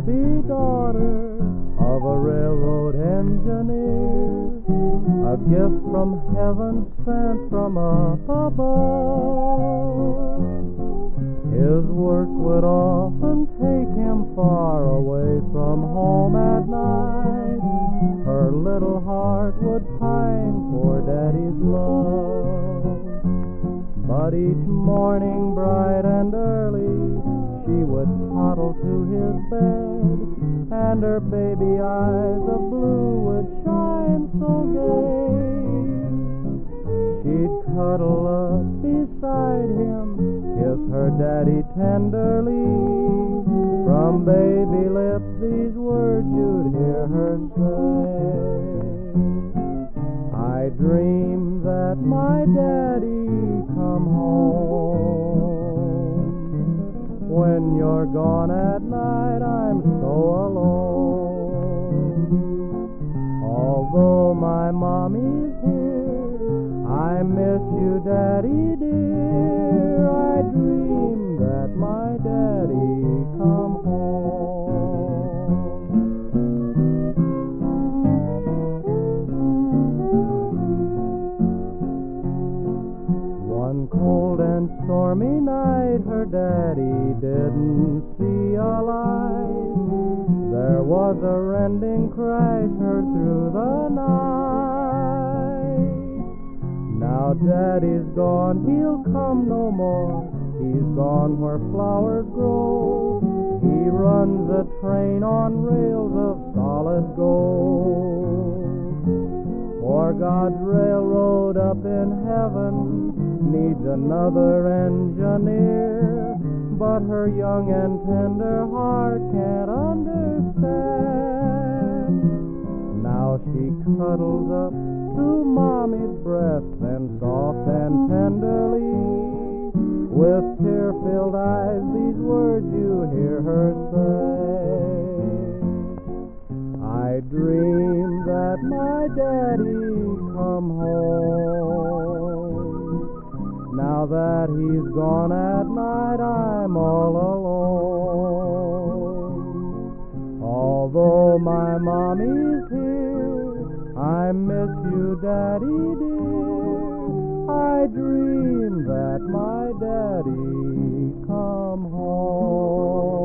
baby daughter of a railroad engineer, a gift from heaven sent from up above. His work would often take him far away from home at night. Her little heart would pine for daddy's love. But each morning, bright and early, she would toddle to his bed, and her baby eyes of blue would shine so gay. She'd cuddle up beside him, kiss her daddy tenderly. From baby lips, these words you'd hear her say. I dream that my daddy come home. When you're gone at night, I'm so alone. Although my mommy's here, I miss you, daddy dear. I stormy night, her daddy didn't see a light. There was a rending crash heard through the night. Now daddy's gone, he'll come no more. He's gone where flowers grow. He runs a train on rails of solid gold. For God's railroad up in heaven needs another engineer. But her young and tender heart can't understand. Now she cuddles up to mommy's breast, then soft and tenderly, with tear filled eyes, these words you hear her say. I dream that my daddy come home. Now that he's gone at night, I'm all alone. Although my mommy's here, I miss you, daddy dear. I dream that my daddy come home.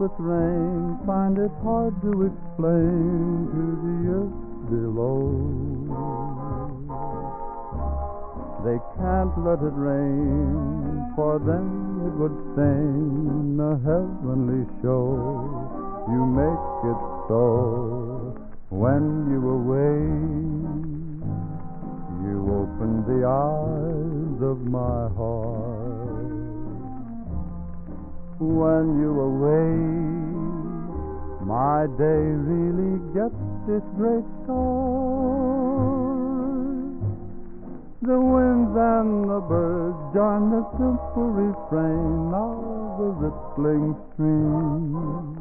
With rain find it hard to explain to the earth below. They can't let it rain, for then it would stain When you awake, my day really gets its great start. The winds and the birds join the simple refrain of the rippling stream.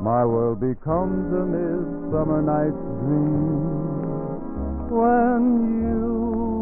My world becomes a midsummer night's dream when you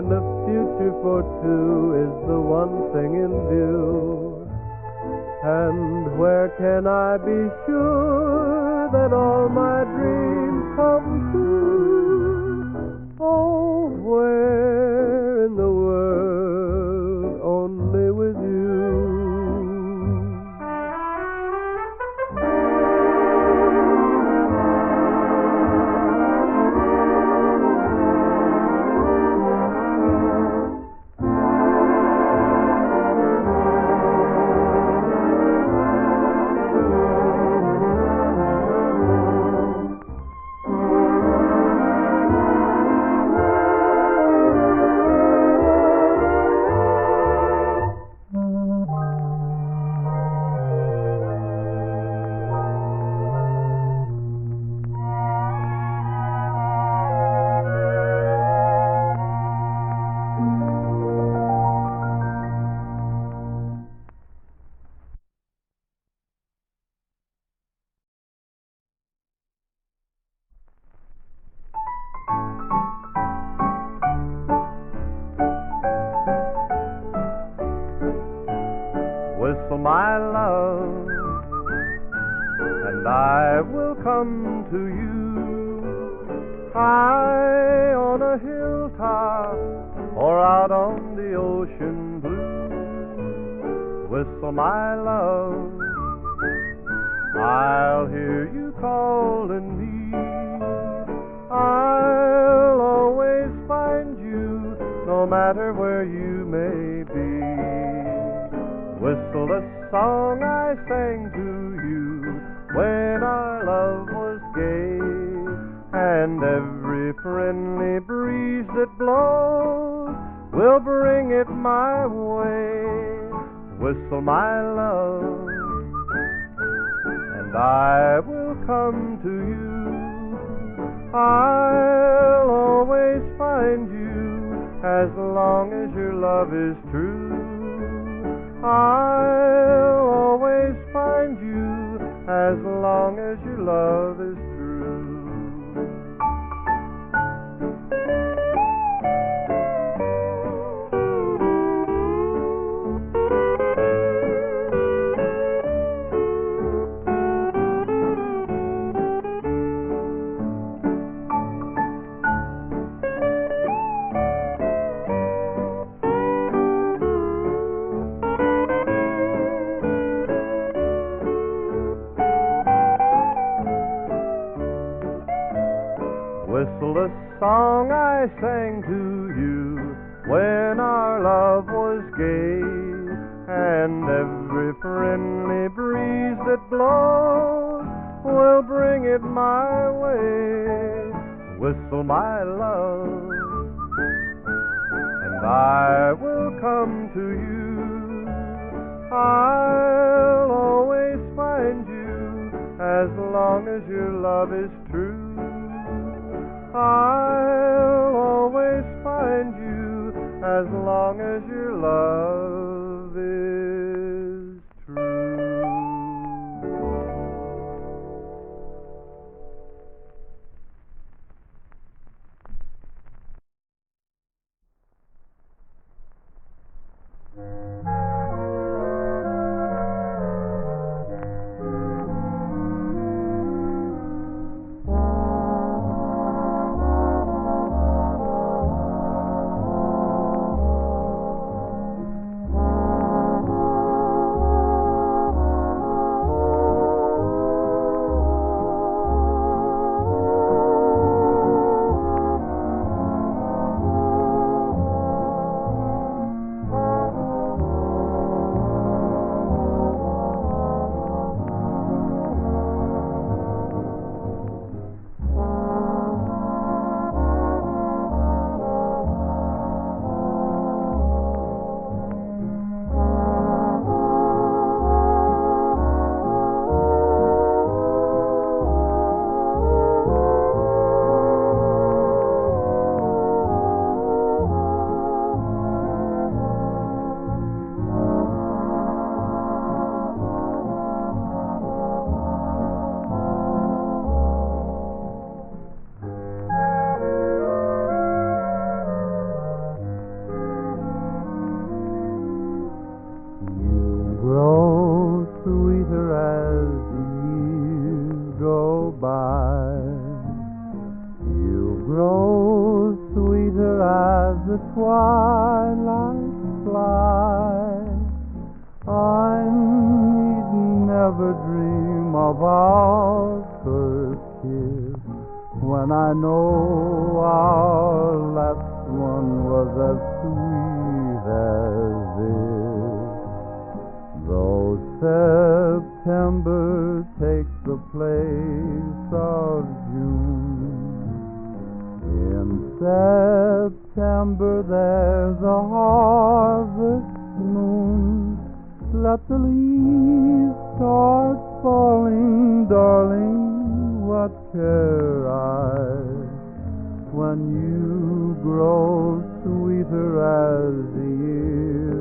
And a future for two is the one thing in view. And where can I be sure that all my dreams come true? Oh, where The song I sang to you when our love was gay, and every friendly breeze that blows will bring it my way. Whistle my love, and I will come to you. I'll always find you as long as your love is. I'll always find you as long as your love September there's a harvest moon. Let the leaves start falling, darling. What care I when you grow sweeter as the years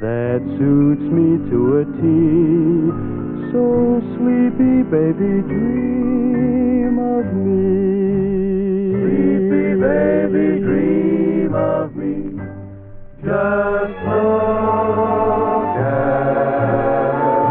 that suits me to a T. So sleepy, baby, dream of me. Sleepy baby, dream of me. Just look at us.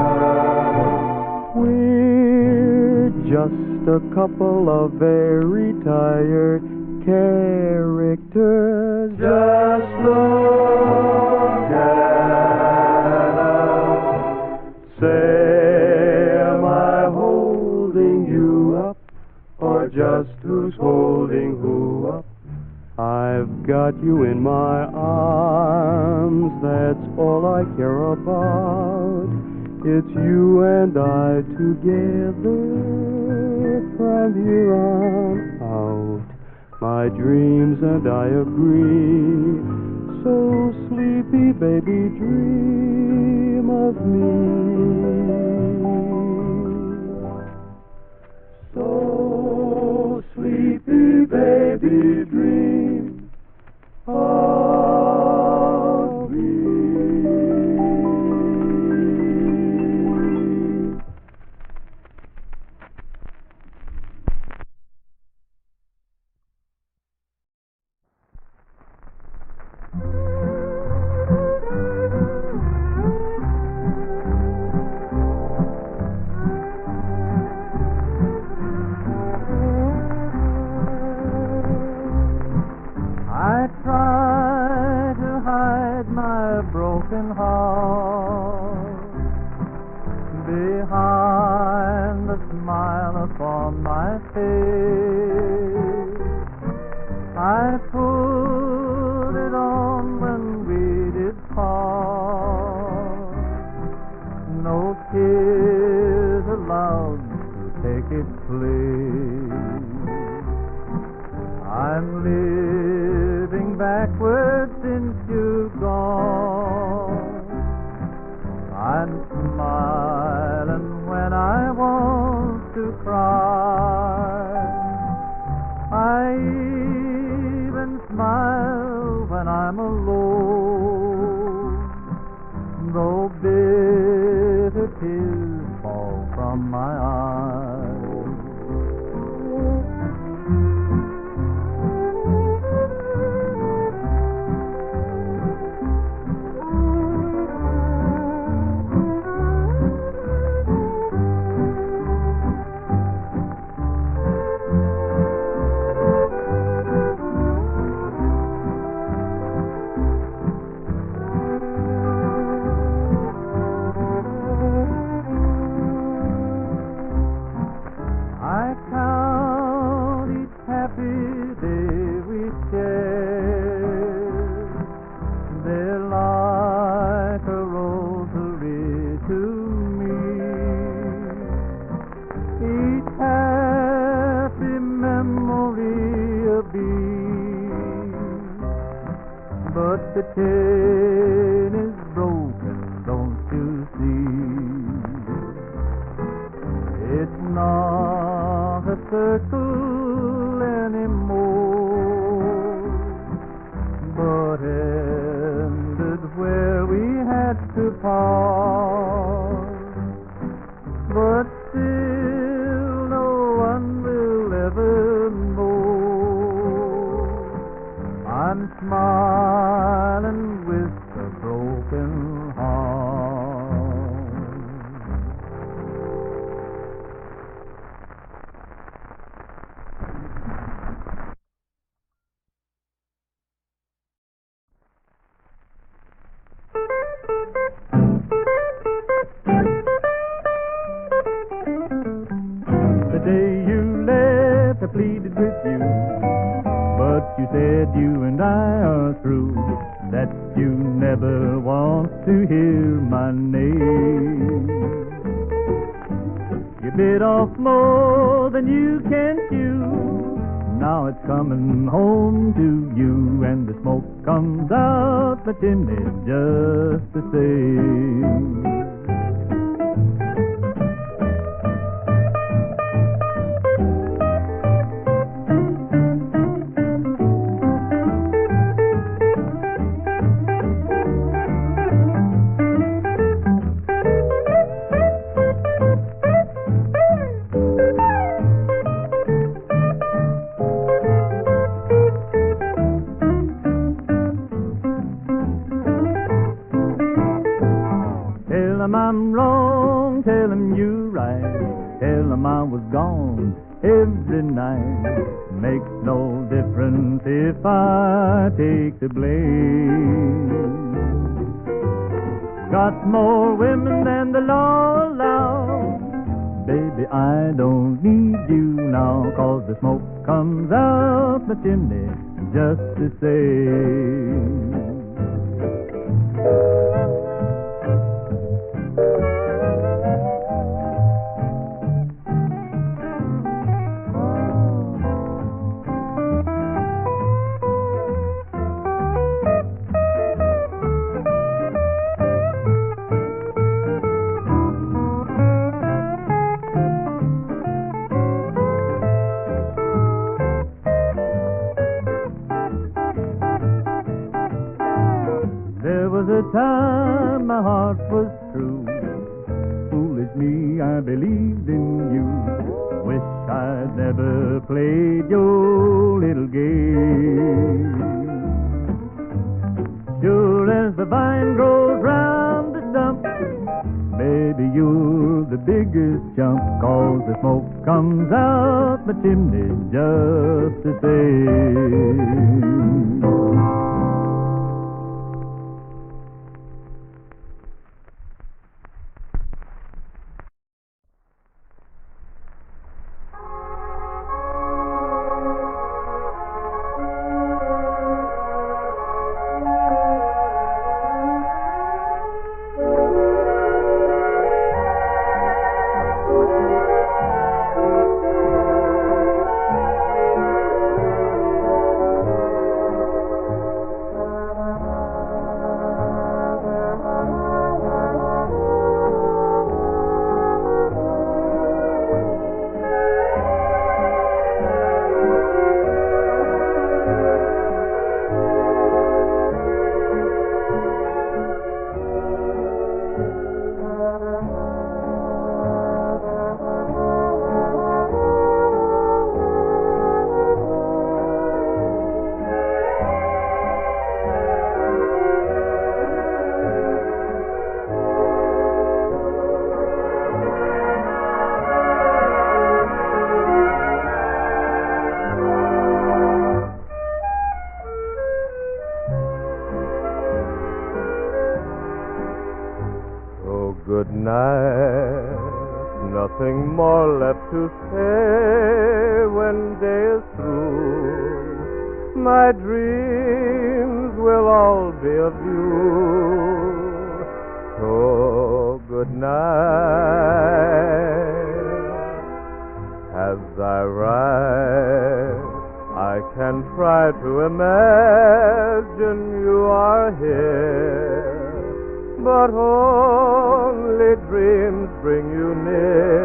We're just a couple of very tired characters. Just look at us. Say, am I holding you up? Or just who's holding who up? I've got you in my arms, that's all I care about. It's you and I together from here on out. My dreams and I agree. So sleepy, baby, dream of me. So sleepy, baby, dream of you near.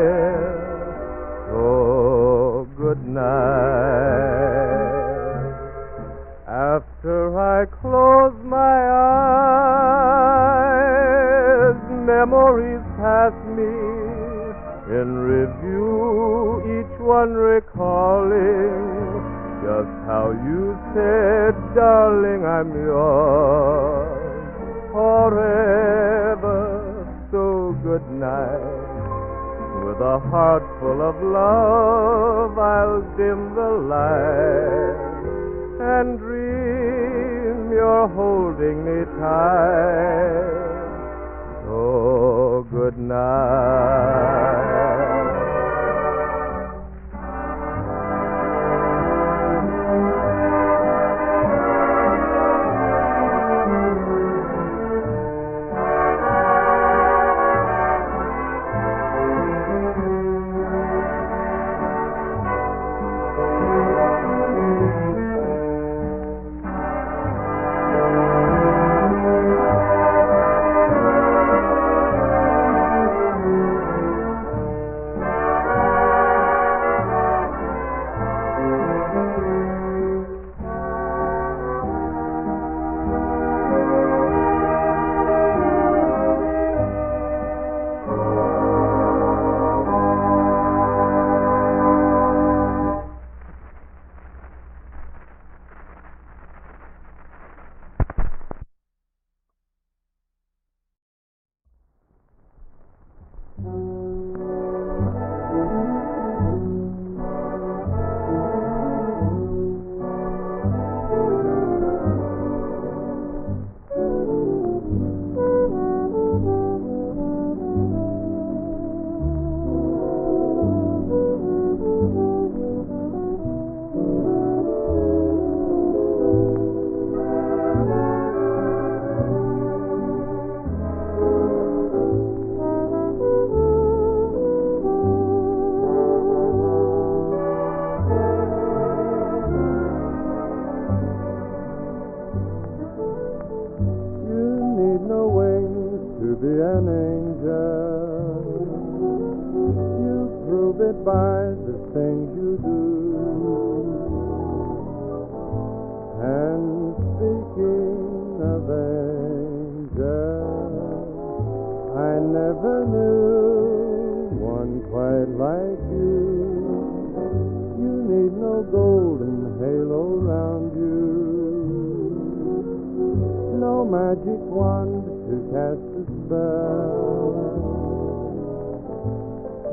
Magic wand to cast a spell.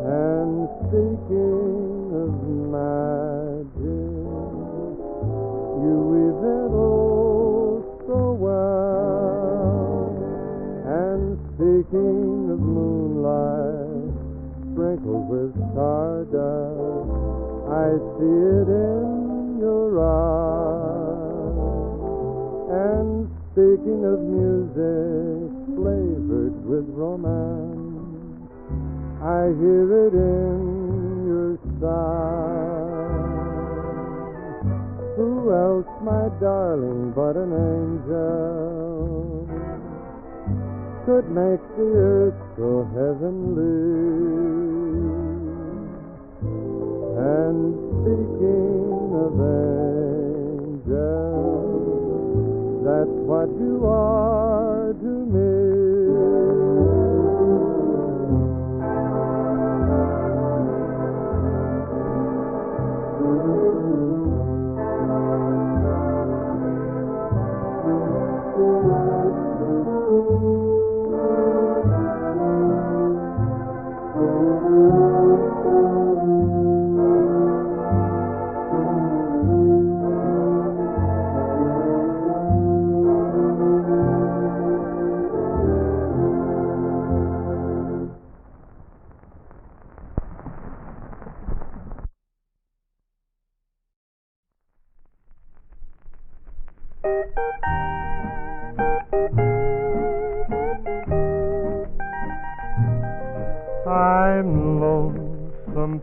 And speaking of magic, you weave it oh so well. And speaking of moonlight, sprinkled with stardust, I see it in speaking of music flavored with romance, I hear it in your sigh. Who else, my darling, but an angel could make the earth so heavenly? And speaking of angels, what you are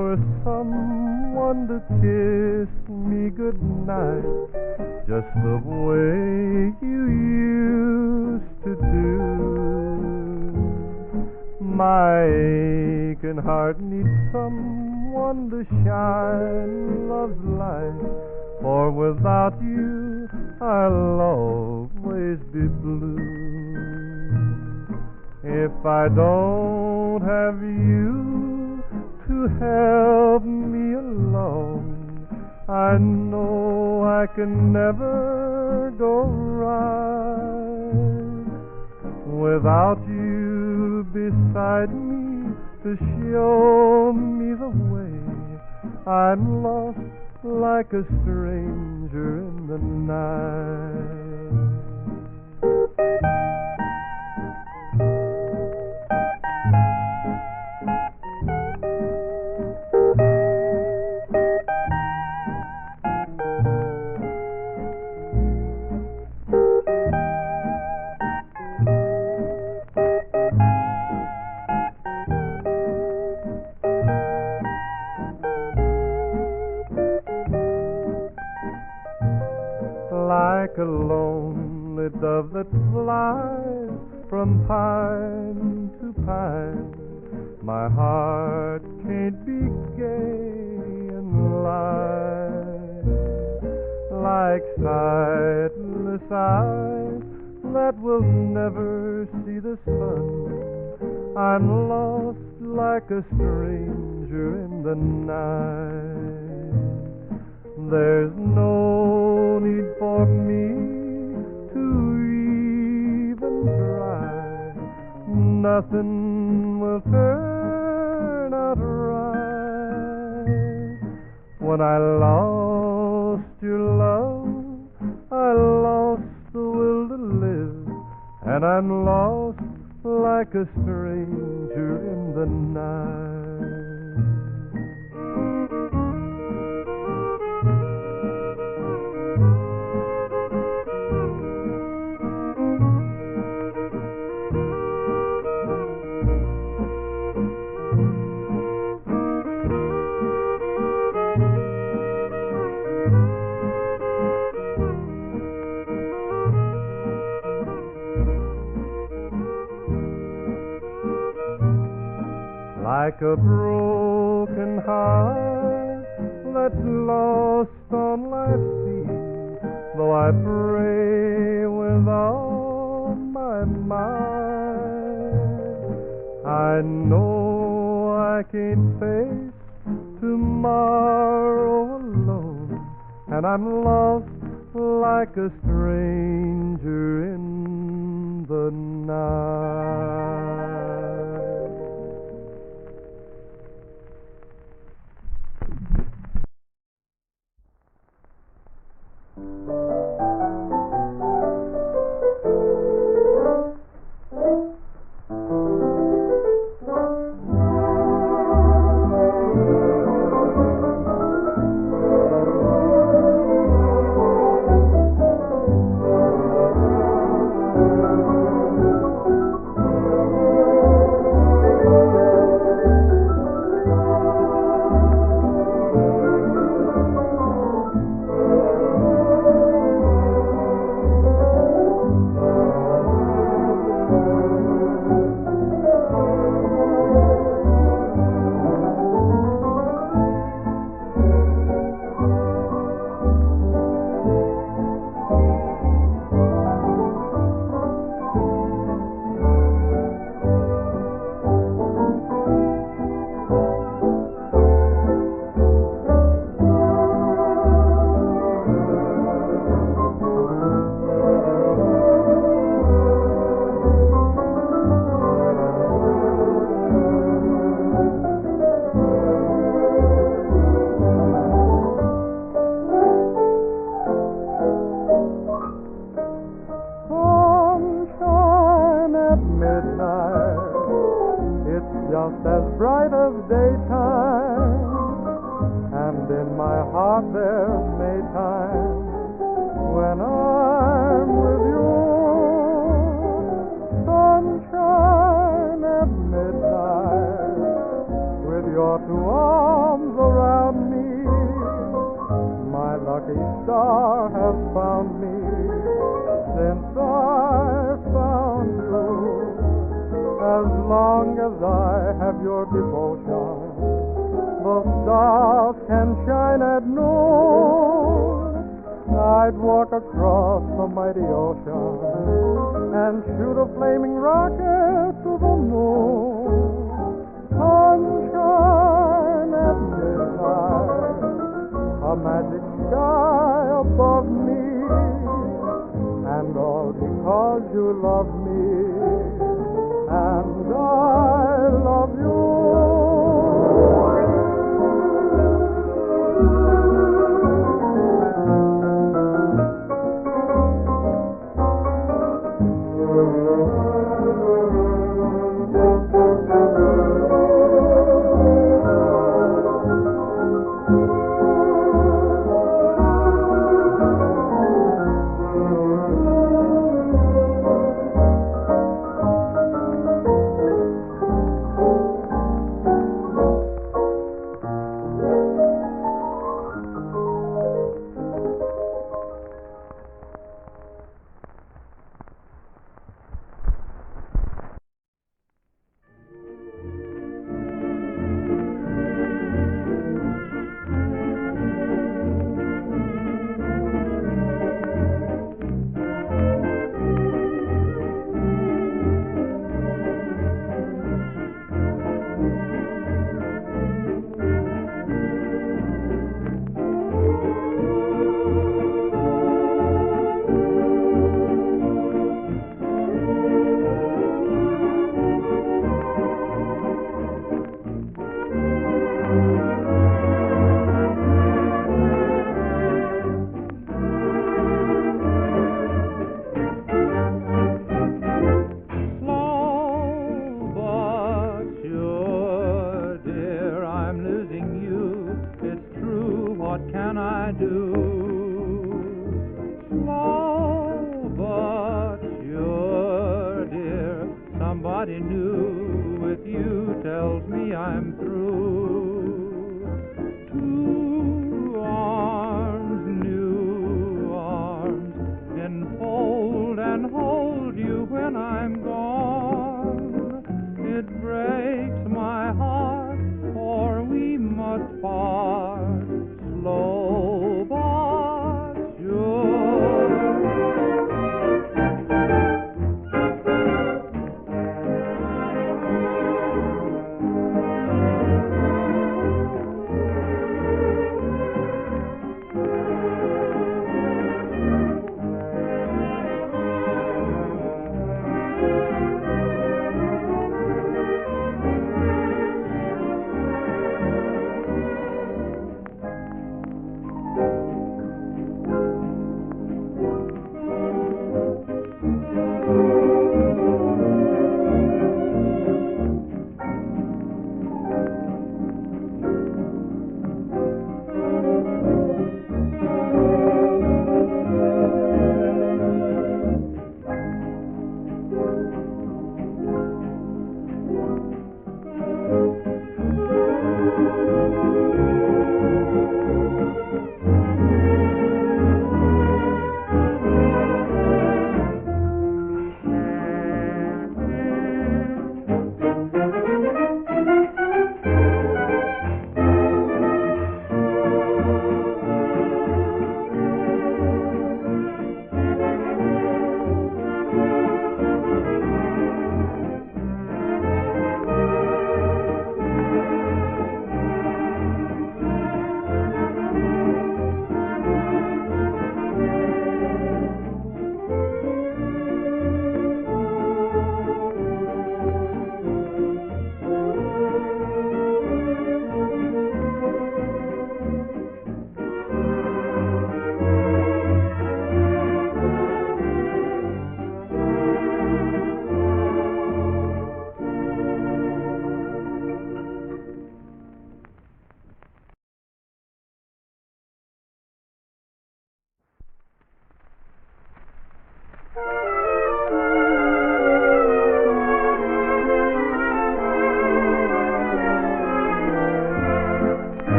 for someone to kiss me goodnight, just the way you used to do. My aching heart needs someone to shine love's light, for without you I'll always be blue. If I don't have you to help me along, I know I can never go right. Without you beside me to show me the way, I'm lost like a stranger in the night.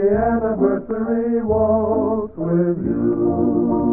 the anniversary waltz with you.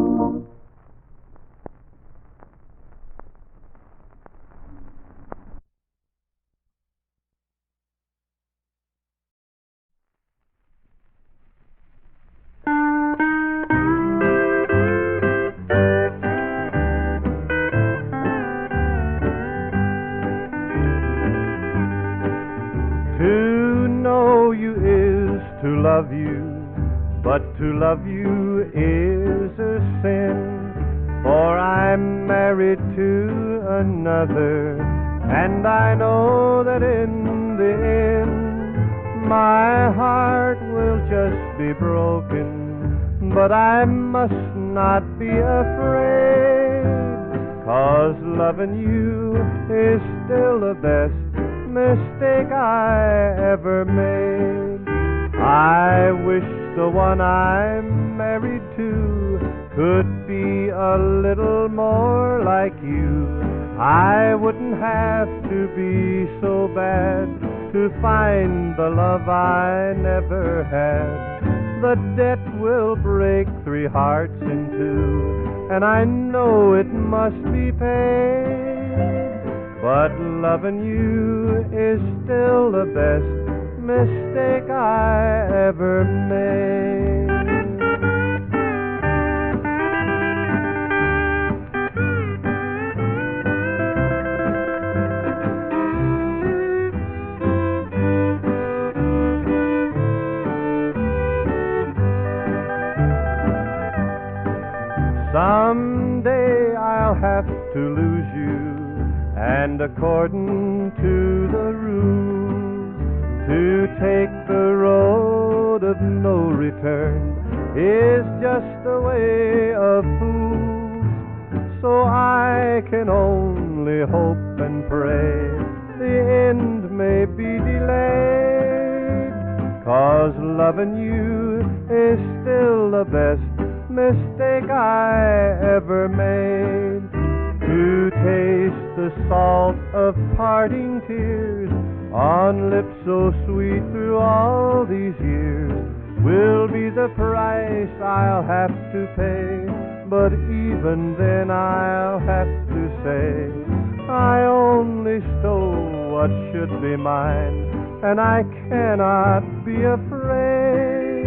what should be mine, and I cannot be afraid.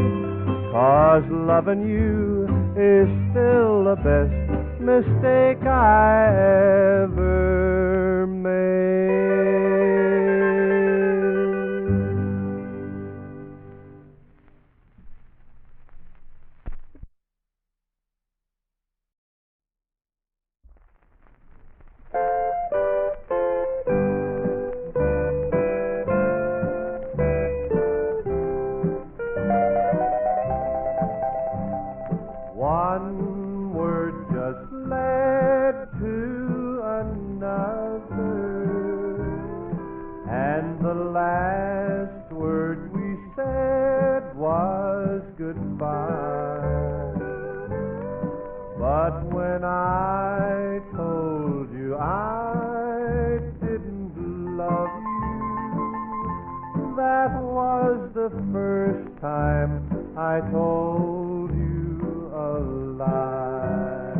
Cause loving you is still the best mistake I ever I told you a lie.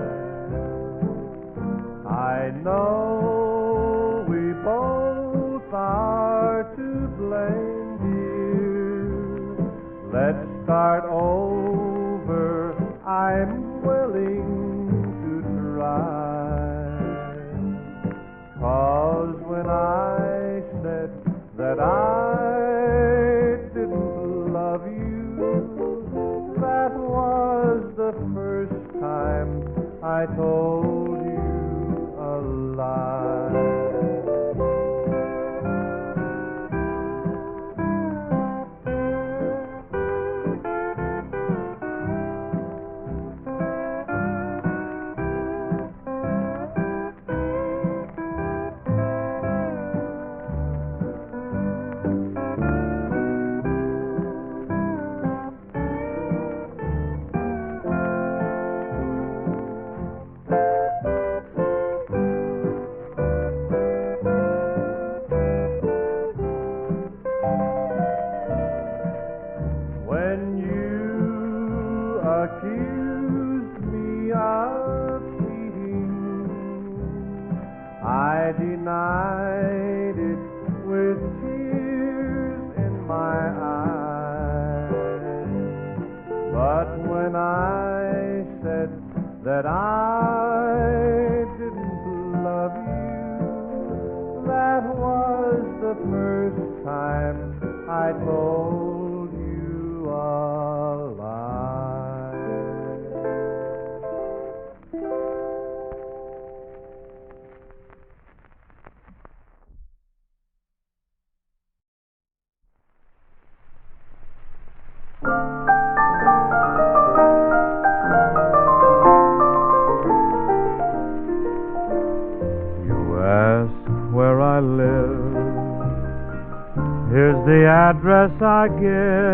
I know we both are to blame, dear. Let's start yes, I guess.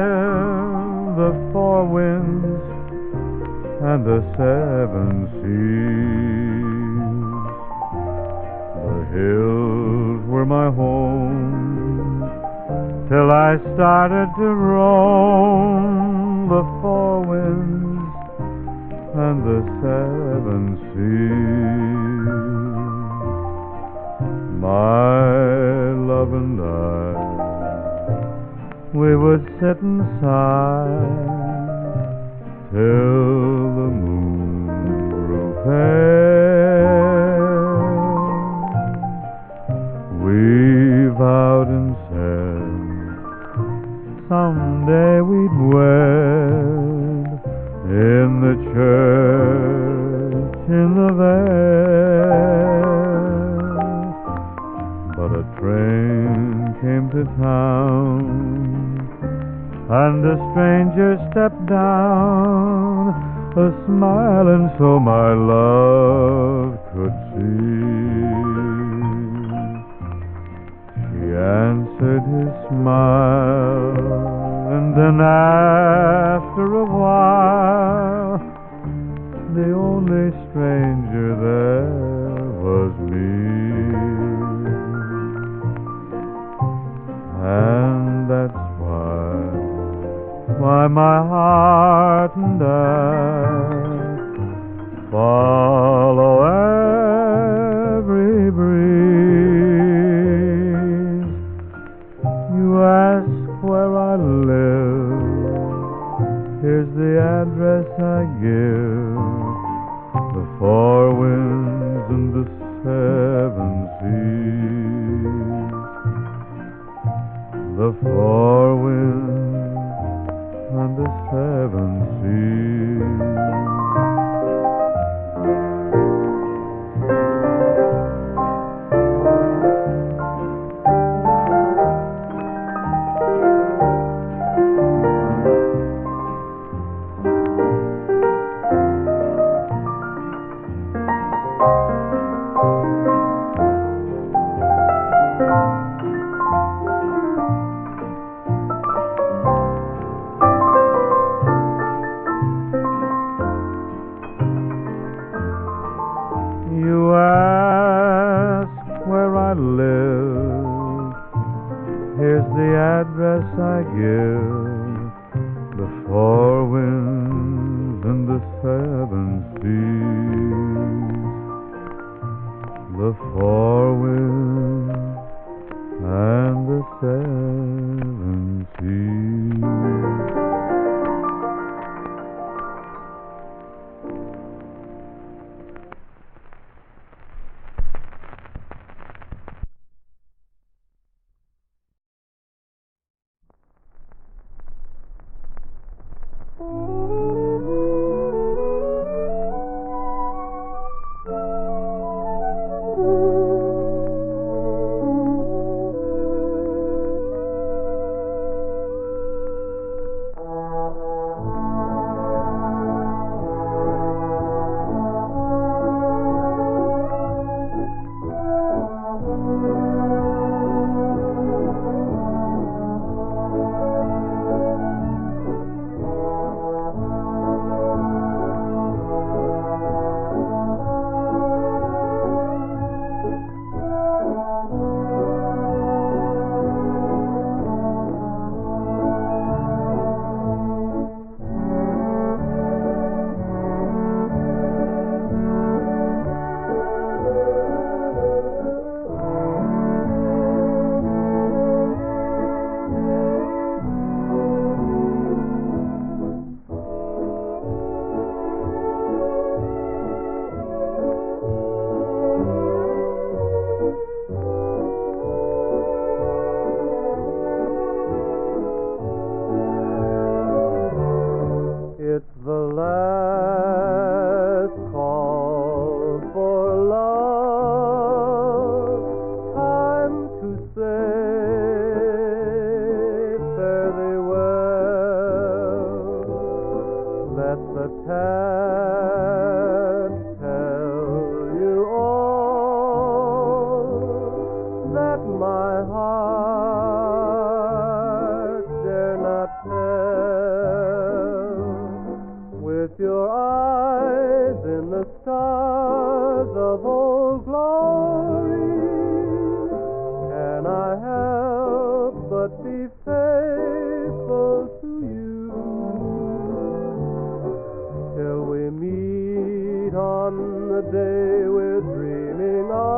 Day we're dreaming of?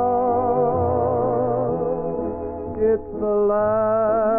It's the last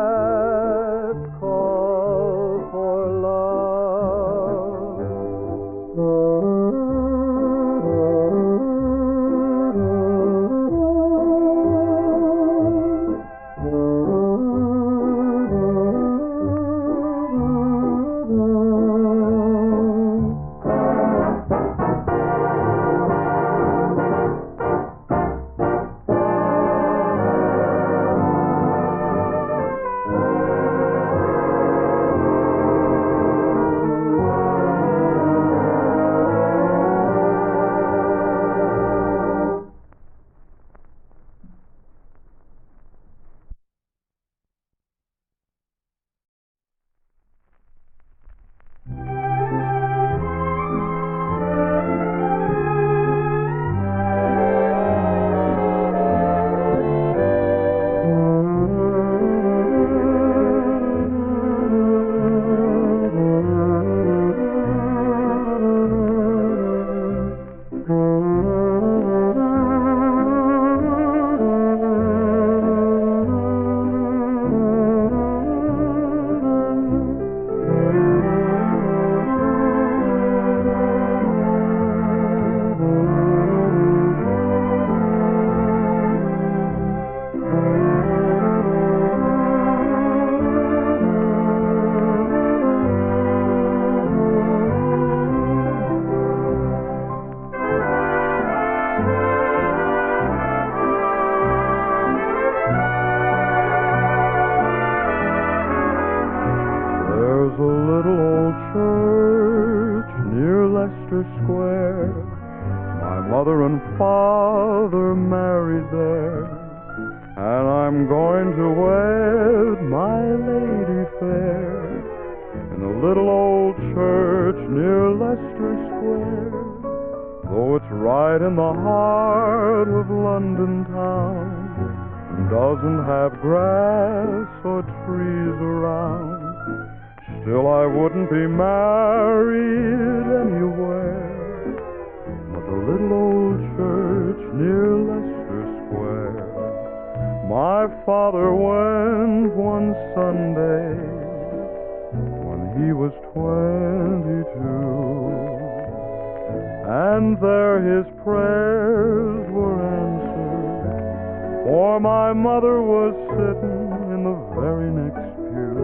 and there his prayers were answered. For my mother was sitting in the very next pew.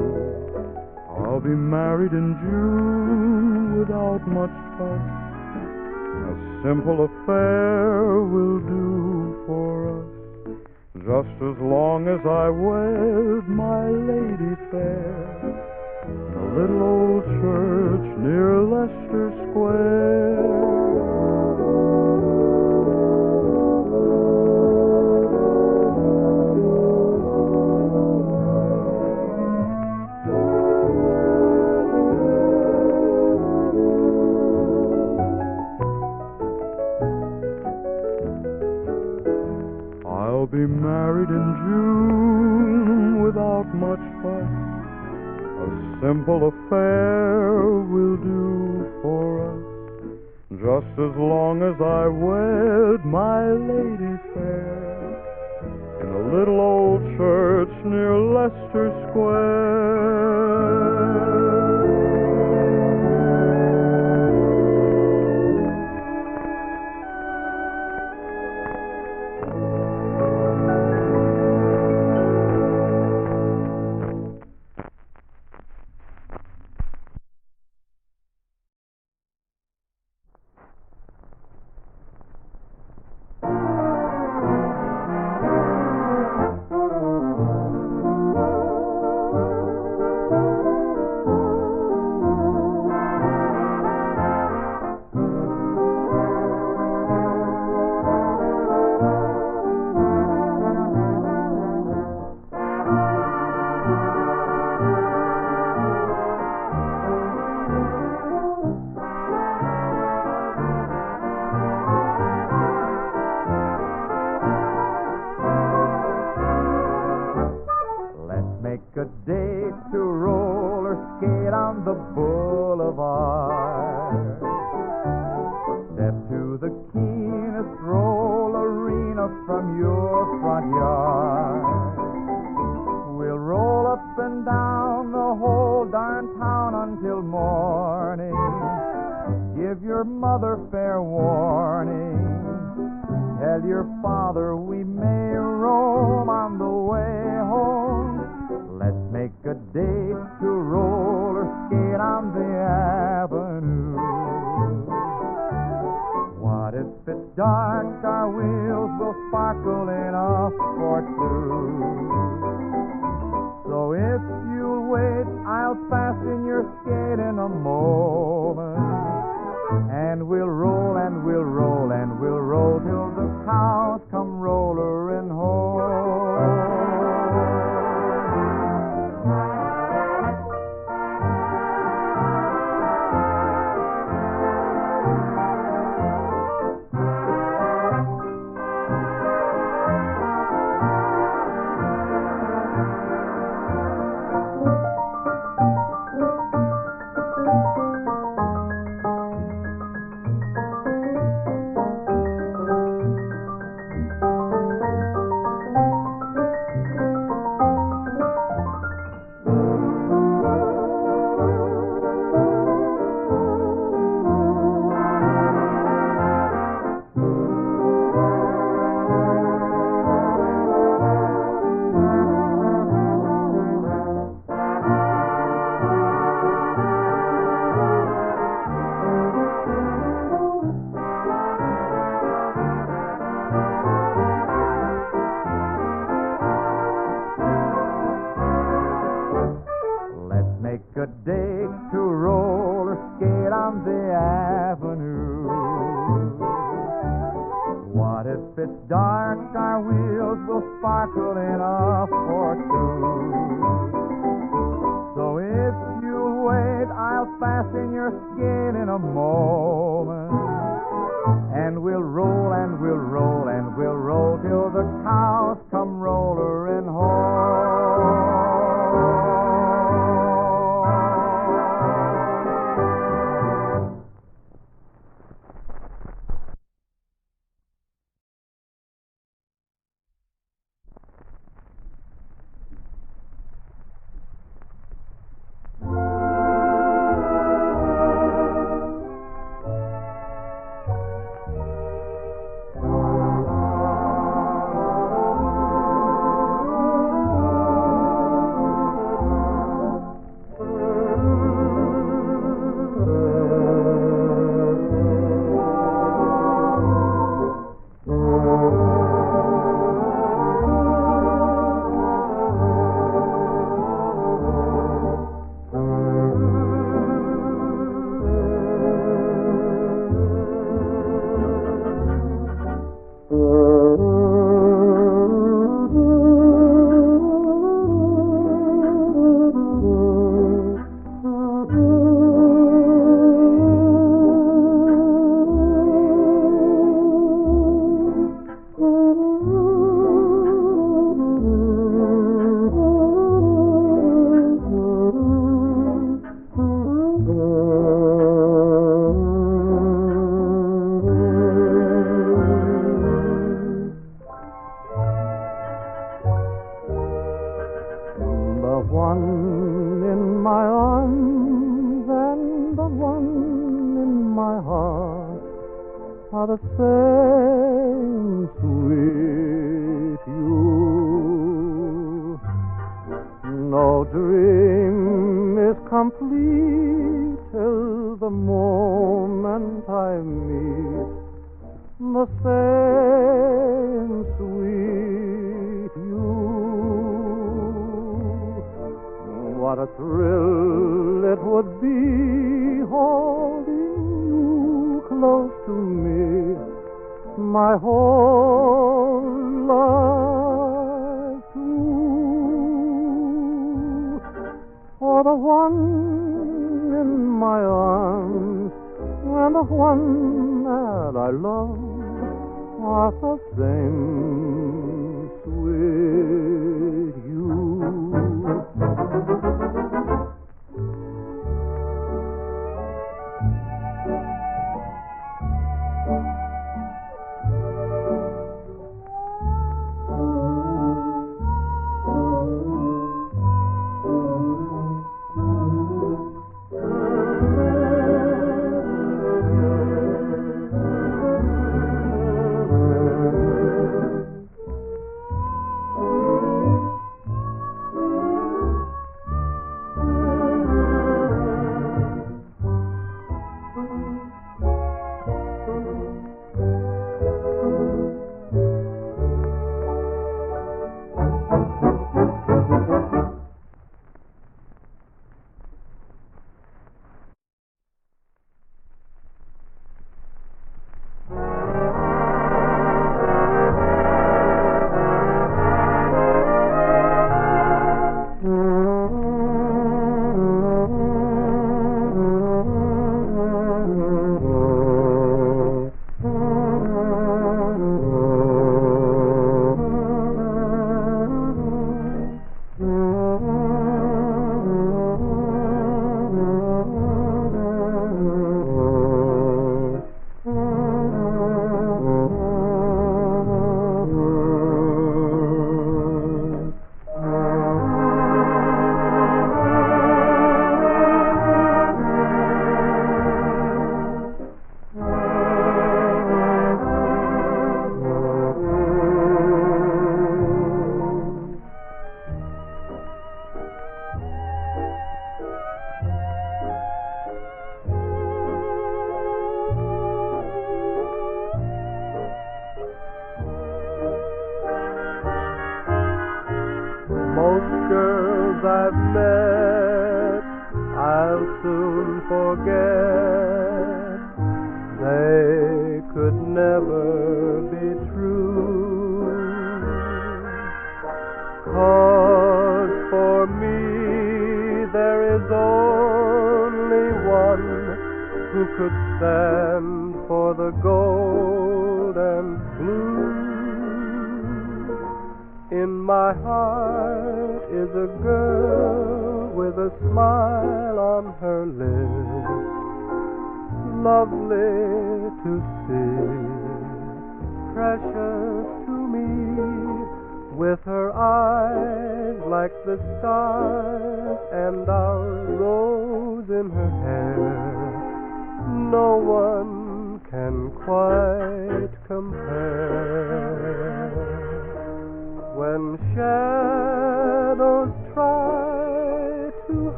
I'll be married in June without much fuss. A simple affair will do for us. Just as long as I wed my lady fair little old church near Leicester Square. I'll be married in June without my simple affair will do for us. Just as long as I wed my lady fair in a little old church near Leicester Square.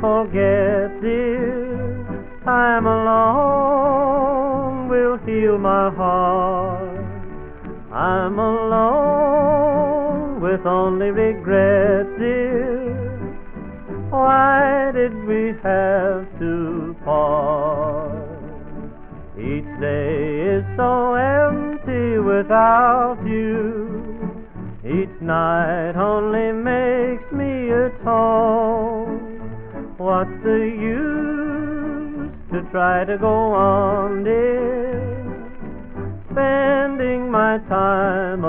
Forget, dear. Time alone will heal my heart. I'm alone with only regret, dear. Why did we have to part? Each day is so empty without you. Each night only makes What's the use to try to go on, dear? Spending my time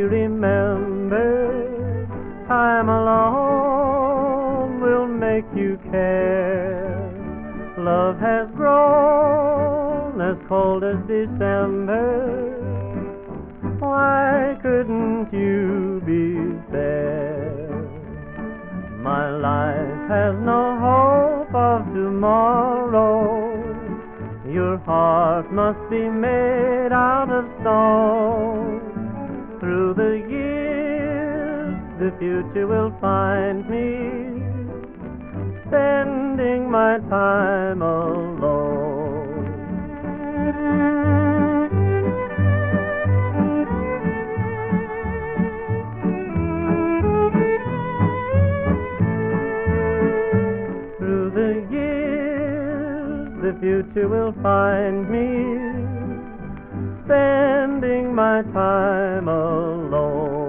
you remember. Time alone will make you care. Love has grown as cold as December. Why couldn't you be there? My life has no hope of tomorrow. Your heart must be made future will find me spending my time alone. Through the years, the future will find me spending my time alone.